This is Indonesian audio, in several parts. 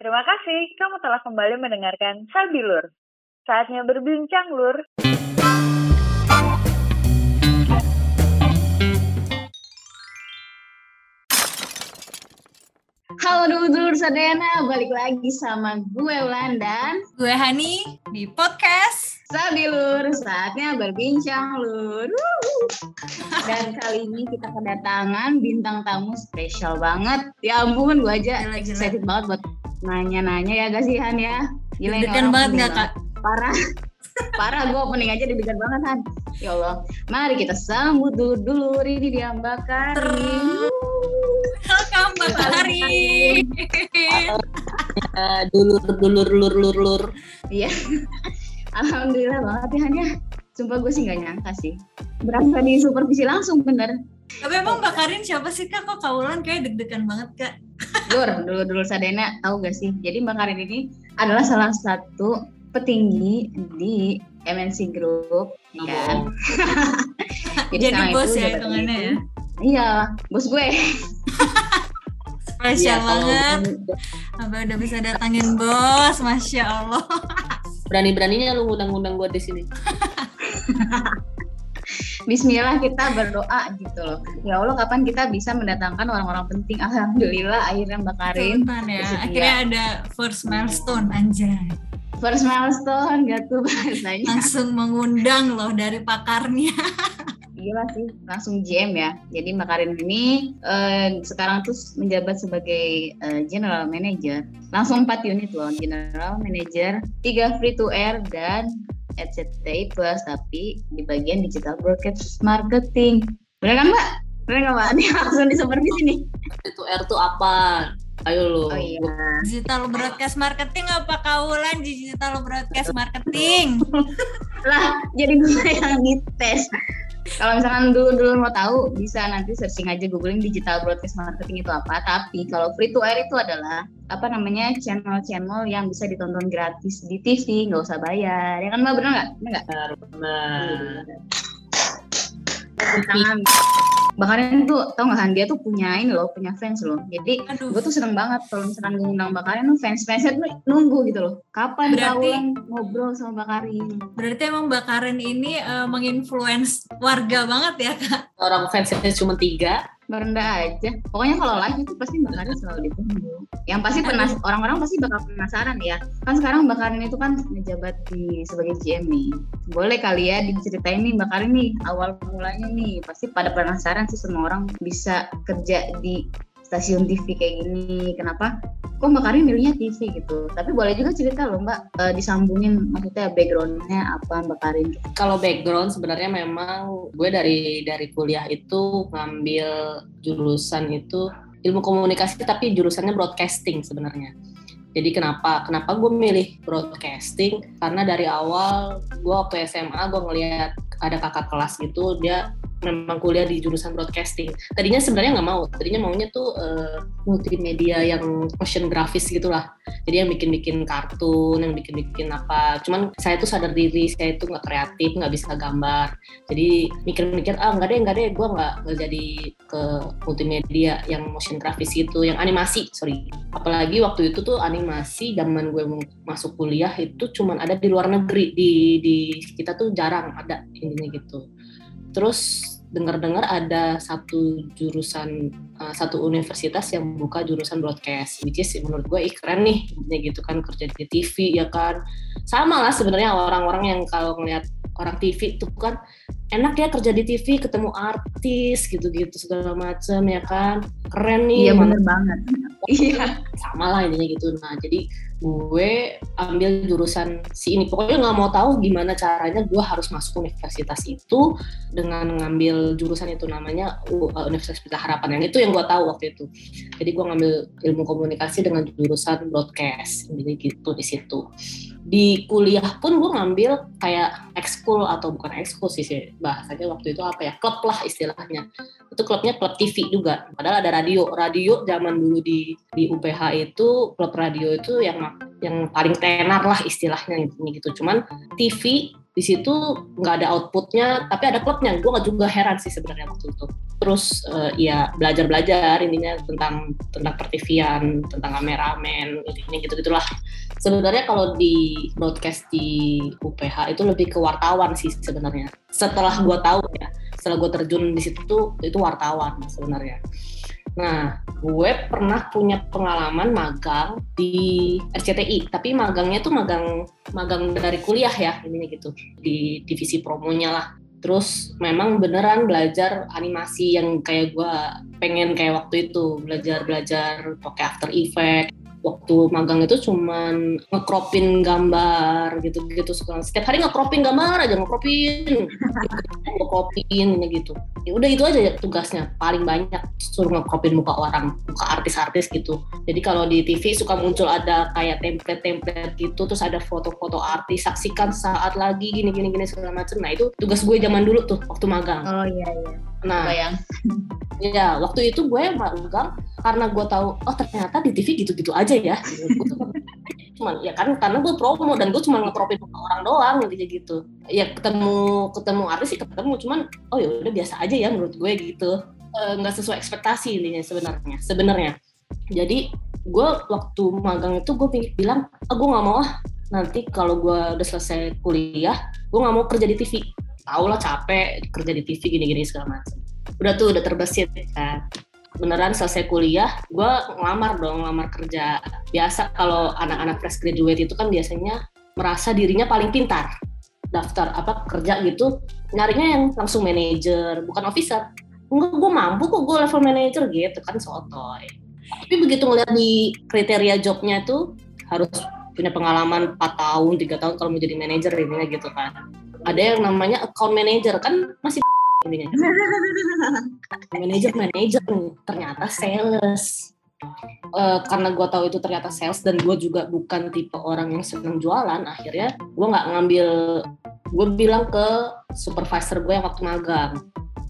Terima kasih kamu telah kembali mendengarkan Sabilur. Saatnya berbincang, Lur. Halo dulur-dulur Sadena, balik lagi sama gue Ulan dan gue Hani di podcast Sabilur, saatnya berbincang lur. Dan kali ini kita kedatangan bintang tamu spesial banget. Ya ampun, gue aja excited banget buat nanya-nanya ya gak sih Han ya? Gila orang banget nggak, Kak? Parah. Parah gue opening aja deg-degan banget Han. Ya Allah, mari kita sambut dulur-dulur ini dia Mbak Karin. Welcome Mbak Hari. Eh, dulur dulur lur lur lur Iya. Alhamdulillah banget ya Han ya. Sumpah gue sih gak nyangka sih. Berasa di supervisi langsung bener. Tapi emang Mbak Karin siapa sih Kak? Kok kaulan kayak deg-degan banget Kak? Lur, dulu dulu Sadena tahu gak sih? Jadi Mbak Karin ini adalah salah satu petinggi di MNC Group, ya kan? Jadi sekarang bos itu ya hitungannya itu- ya? Iya, bos gue. Spesial Iya, kalau banget. Abah udah bisa datangin bos, Masya Allah. berani beraninya lu ngundang-ngundang gue di sini Bismillah kita berdoa gitu loh. Ya Allah, kapan kita bisa mendatangkan orang-orang penting? Alhamdulillah akhirnya Mbak Karin ya. bersedia. Akhirnya ada first milestone anjay. first milestone gak tuh bahasanya. Langsung mengundang loh dari pakarnya. Gila sih, langsung GM ya. Jadi Mbak Karin ini eh, sekarang tuh menjabat sebagai eh, General Manager. Langsung 4 unit loh, General Manager, 3 free to air dan RCTI Plus, tapi di bagian digital broadcast marketing. Bener kan Mbak? Bener nggak Mbak? Ini langsung di supervisi nih. itu R tuh apa ayo lu Oh iya. Digital broadcast marketing apa kaulan digital broadcast marketing? Lah, jadi gue yang dites. Kalau misalkan dulu-dulu mau tahu, bisa nanti searching aja googling digital broadcast marketing itu apa. Tapi kalau free to air itu adalah apa namanya channel-channel yang bisa ditonton gratis di TV, nggak usah bayar. Ya kan mbak bener nggak? Bener nggak? Benar, benar. Bakarin tuh tau nggak Han dia tuh punya ini loh, punya fans loh. Jadi Aduh. gue tuh seneng banget kalau misalkan gue ngundang Bakarin tuh fans-fansnya tuh nunggu gitu loh. Kapan Berarti- ngobrol sama Bakarin? Berarti emang Mbak Karen ini eh, menginfluence warga banget ya Kak? orang fansnya cuma tiga merendah aja. Pokoknya kalau live itu pasti Mbak Karin selalu ditunggu. Yang pasti penas orang-orang pasti bakal penasaran ya. Kan sekarang Mbak Karin itu kan menjabat di sebagai GM nih. Boleh kali ya diceritain nih Mbak Karin nih awal mulanya nih. Pasti pada penasaran sih semua orang bisa kerja di stasiun TV kayak gini. Kenapa? Kok Mbak Karin milihnya TV gitu. Tapi boleh juga cerita loh Mbak eh, disambungin maksudnya backgroundnya apa Mbak Karin. kalau background sebenarnya memang gue dari dari kuliah itu ngambil jurusan itu ilmu komunikasi tapi jurusannya broadcasting sebenarnya. Jadi kenapa kenapa gue milih broadcasting? Karena dari awal gue waktu SMA gue ngelihat ada kakak kelas gitu dia memang kuliah di jurusan broadcasting. Tadinya sebenarnya nggak mau tadinya maunya tuh eh, multimedia yang motion grafis gitulah. Jadi yang bikin-bikin kartun yang bikin-bikin apa. Cuman saya tuh sadar diri saya itu nggak kreatif nggak bisa gambar. Jadi mikir-mikir ah nggak deh nggak deh gue nggak nggak jadi ke multimedia yang motion grafis gitu yang animasi sorry. Apalagi waktu itu tuh animasi zaman gue masuk kuliah itu cuman ada di luar negeri di di kita tuh jarang ada intinya gitu. Terus dengar-dengar ada satu jurusan uh, satu universitas yang buka jurusan broadcast which is menurut gue ih keren nih gitu kan kerja di TV ya kan. Sama lah sebenarnya orang-orang yang kalau ngeliat orang TV itu kan enak ya kerja di TV ketemu artis gitu-gitu segala macem ya kan? Keren nih Iya bener banget. Iya. sama lah intinya gitu. Nah jadi gue ambil jurusan si ini. Pokoknya nggak mau tahu gimana caranya gue harus masuk universitas itu dengan ngambil jurusan itu namanya uh, Universitas Pelita Harapan. Yang itu yang gue tahu waktu itu. Jadi gue ngambil ilmu komunikasi dengan jurusan broadcast jadi gitu di situ di kuliah pun gue ngambil kayak ekskul atau bukan ekskul sih bahasanya waktu itu apa ya klub lah istilahnya. Itu klubnya klub TV juga. Padahal ada radio. Radio zaman dulu di di UPH itu klub radio itu yang yang paling tenar lah istilahnya gitu. Cuman TV di situ nggak ada outputnya tapi ada klubnya. Gue nggak juga heran sih sebenarnya waktu itu. Terus uh, ya belajar belajar intinya tentang tentang pertivian tentang kameramen ini gitu gitulah sebenarnya kalau di broadcast di UPH itu lebih ke wartawan sih sebenarnya. Setelah gue tahu ya setelah gue terjun di situ itu wartawan sebenarnya Nah, gue pernah punya pengalaman magang di RCTI, tapi magangnya tuh magang magang dari kuliah ya, ini gitu, di divisi promonya lah. Terus memang beneran belajar animasi yang kayak gue pengen kayak waktu itu, belajar-belajar pakai After Effect, waktu magang itu cuman ngekropin gambar gitu-gitu setiap hari ngekropin gambar aja ngekropin. Ngekropin gitu. Ya udah itu aja tugasnya paling banyak suruh ngekropin muka orang muka artis-artis gitu. Jadi kalau di TV suka muncul ada kayak template-template gitu terus ada foto-foto artis saksikan saat lagi gini gini segala macam nah itu tugas gue zaman dulu tuh waktu magang. Oh iya iya. Nah bayang ya waktu itu gue magang karena gue tahu oh ternyata di TV gitu-gitu aja ya. Cuman ya kan karena gue promo dan gue cuma ngepropin orang doang intinya gitu. Ya ketemu ketemu artis sih ketemu cuman oh ya udah biasa aja ya menurut gue gitu. Nggak e, sesuai ekspektasi intinya sebenarnya sebenarnya. Jadi gue waktu magang itu gue bilang ah gue nggak mau ah nanti kalau gue udah selesai kuliah gue nggak mau kerja di TV tau lah capek kerja di TV gini-gini segala macam udah tuh udah terbesit kan beneran selesai kuliah, gue ngelamar dong, ngelamar kerja. Biasa kalau anak-anak fresh graduate itu kan biasanya merasa dirinya paling pintar. Daftar apa kerja gitu, nyarinya yang langsung manajer, bukan officer. Enggak, gue mampu kok gue level manager gitu kan sotoy. Tapi begitu ngeliat di kriteria jobnya tuh harus punya pengalaman 4 tahun, 3 tahun kalau mau jadi manajer ini gitu kan. Ada yang namanya account manager kan masih manajer manajer. Ternyata sales. Uh, karena gue tahu itu ternyata sales dan gue juga bukan tipe orang yang senang jualan akhirnya gue nggak ngambil gue bilang ke supervisor gue yang waktu magang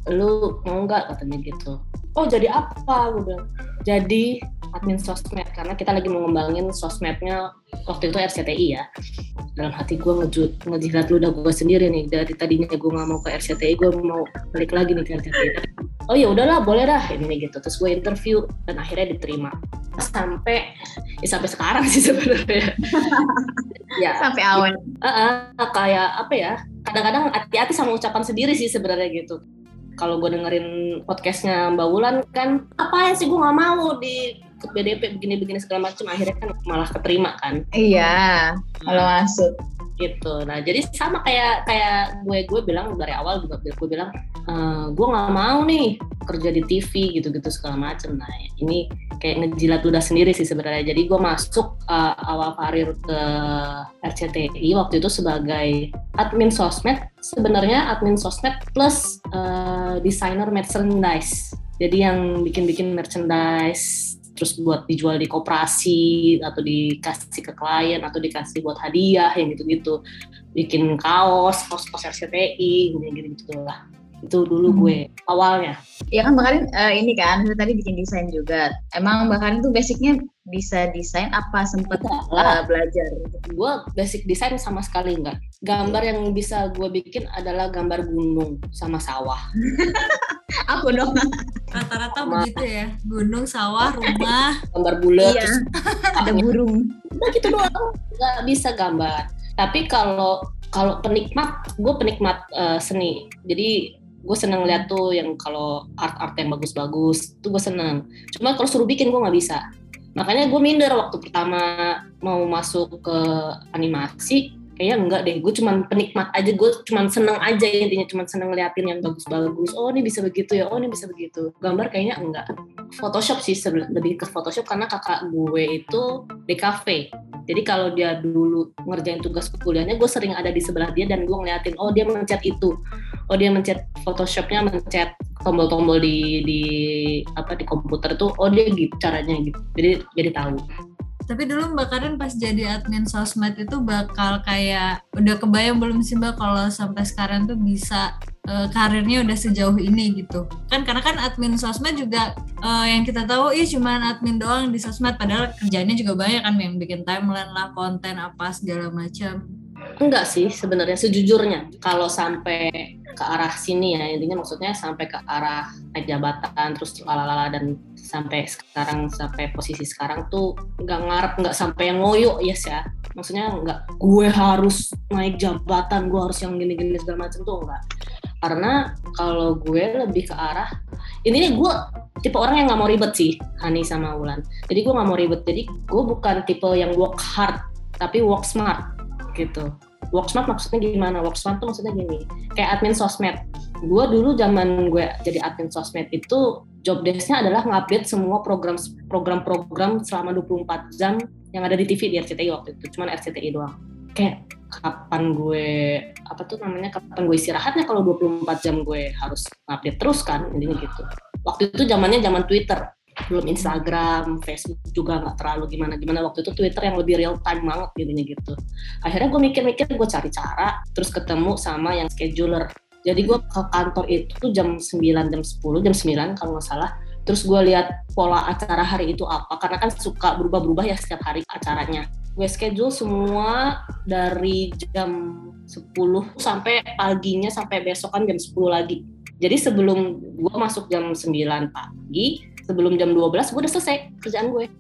lu mau nggak? Katanya gitu. Oh jadi apa? Gue bilang. Jadi admin sosmed karena kita lagi mau ngembangin sosmednya waktu itu RCTI ya. Dalam hati gue ngejut ngejilat ludah gue sendiri nih. Dari tadinya gue nggak mau ke RCTI gue mau balik lagi nih ke RCTI oh ya udahlah boleh dah ini gitu. Terus gue interview dan akhirnya diterima. Sampai ya sampai sekarang sih sebenarnya. Ya. Sampai awal. Uh, uh, kayak apa ya kadang-kadang hati-hati sama ucapan sendiri sih sebenarnya gitu. Kalau gue dengerin podcastnya Mbak Wulan kan apa sih gue nggak mau di BDP begini-begini segala macam akhirnya kan malah keterima kan. Iya kalau nah, masuk. gitu. Nah jadi sama kayak kayak gue gue bilang dari awal juga gue bilang e, gue nggak mau nih kerja di TV gitu-gitu segala macam nah ini kayak ngejilat ludah sendiri sih sebenarnya. Jadi gue masuk uh, awal karir ke RCTI waktu itu sebagai admin sosmed. Sebenarnya admin sosmed plus uh, desainer merchandise. Jadi yang bikin-bikin merchandise terus buat dijual di koperasi atau dikasih ke klien atau dikasih buat hadiah yang gitu-gitu. Bikin kaos kaos kaos RCTI gitu gitu lah itu dulu hmm. gue awalnya. Ya kan bahkan uh, ini kan tadi bikin desain juga. Emang bahkan itu basicnya bisa desain apa sempat uh, belajar? Gue basic desain sama sekali enggak gambar yang bisa gue bikin adalah gambar gunung sama sawah. Aku dong rata-rata begitu ya. Gunung sawah rumah. Gambar bulat. Iya. ada burung. Udah gitu doang. Nggak bisa gambar. Tapi kalau kalau penikmat gue penikmat uh, seni. Jadi gue seneng lihat tuh yang kalau art-art yang bagus-bagus tuh gue seneng. Cuma kalau suruh bikin gue nggak bisa. Makanya gue minder waktu pertama mau masuk ke animasi kayaknya enggak deh gue cuman penikmat aja gue cuman seneng aja intinya cuman seneng ngeliatin yang bagus-bagus. Oh ini bisa begitu ya oh ini bisa begitu. Gambar kayaknya enggak. Photoshop sih lebih ke Photoshop karena kakak gue itu di cafe jadi kalau dia dulu ngerjain tugas kuliahnya gue sering ada di sebelah dia dan gue ngeliatin oh dia mencet itu. Oh dia mencet Photoshopnya mencet tombol-tombol di di apa di komputer tuh oh dia gitu caranya gitu. Jadi jadi tahu tapi dulu Mbak Karen pas jadi admin sosmed itu bakal kayak udah kebayang belum sih Mbak kalau sampai sekarang tuh bisa uh, karirnya udah sejauh ini gitu. Kan karena kan admin sosmed juga uh, yang kita tahu iya cuma admin doang di sosmed padahal kerjanya juga banyak kan yang bikin timeline lah, konten apa segala macam. Enggak sih sebenarnya sejujurnya. Kalau sampai ke arah sini ya intinya maksudnya sampai ke arah naik jabatan terus lalala dan sampai sekarang sampai posisi sekarang tuh nggak ngarep nggak sampai yang ngoyo yes ya. Maksudnya nggak gue harus naik jabatan gue harus yang gini-gini segala macam tuh enggak karena kalau gue lebih ke arah ini gue tipe orang yang nggak mau ribet sih Hani sama Wulan. Jadi gue nggak mau ribet. Jadi gue bukan tipe yang work hard tapi work smart gitu work smart maksudnya gimana? Work smart tuh maksudnya gini kayak admin sosmed. Gue dulu zaman gue jadi admin sosmed itu job desk-nya adalah ngupdate semua program program program selama 24 jam yang ada di TV di RCTI waktu itu. Cuman RCTI doang. Kayak kapan gue apa tuh namanya kapan gue istirahatnya kalau 24 jam gue harus update terus kan intinya gitu. Waktu itu zamannya zaman Twitter belum Instagram, Facebook juga nggak terlalu gimana gimana waktu itu Twitter yang lebih real time banget gini gitu. Akhirnya gue mikir-mikir gue cari cara, terus ketemu sama yang scheduler. Jadi gue ke kantor itu jam 9, jam 10, jam 9 kalau nggak salah. Terus gue lihat pola acara hari itu apa, karena kan suka berubah-berubah ya setiap hari acaranya. Gue schedule semua dari jam 10 sampai paginya sampai besokan jam 10 lagi. Jadi sebelum gue masuk jam 9 pagi, sebelum jam 12 gue udah selesai kerjaan gue.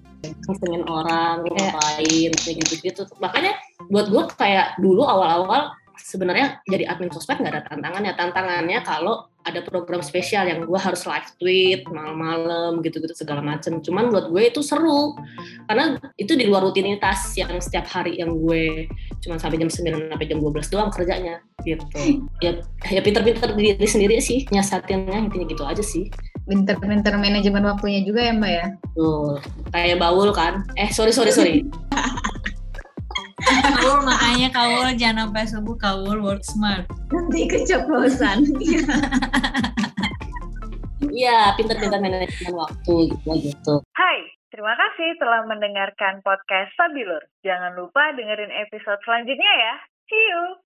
Ngomongin orang ngapain kayak gitu gitu makanya buat gue kayak dulu awal-awal sebenarnya jadi admin sosmed nggak ada tantangannya. Tantangannya kalau ada program spesial yang gue harus live tweet malam-malam gitu-gitu segala macem. Cuman buat gue itu seru. Karena itu di luar rutinitas yang setiap hari yang gue cuma sampai jam 9 sampai jam 12 doang kerjanya gitu. Ya ya pinter-pinter diri sendiri sih nyasatinnya intinya gitu aja sih Pinter-pinter manajemen waktunya juga ya Mbak ya. Tuh, kayak baul kan. Eh, sorry, sorry, sorry. Kaul makanya kaul jangan sampai subuh kaul work smart. Nanti keceplosan. Iya, pinter-pinter manajemen waktu gitu gitu. Hai, terima kasih telah mendengarkan podcast Sabilur. Jangan lupa dengerin episode selanjutnya ya. See you!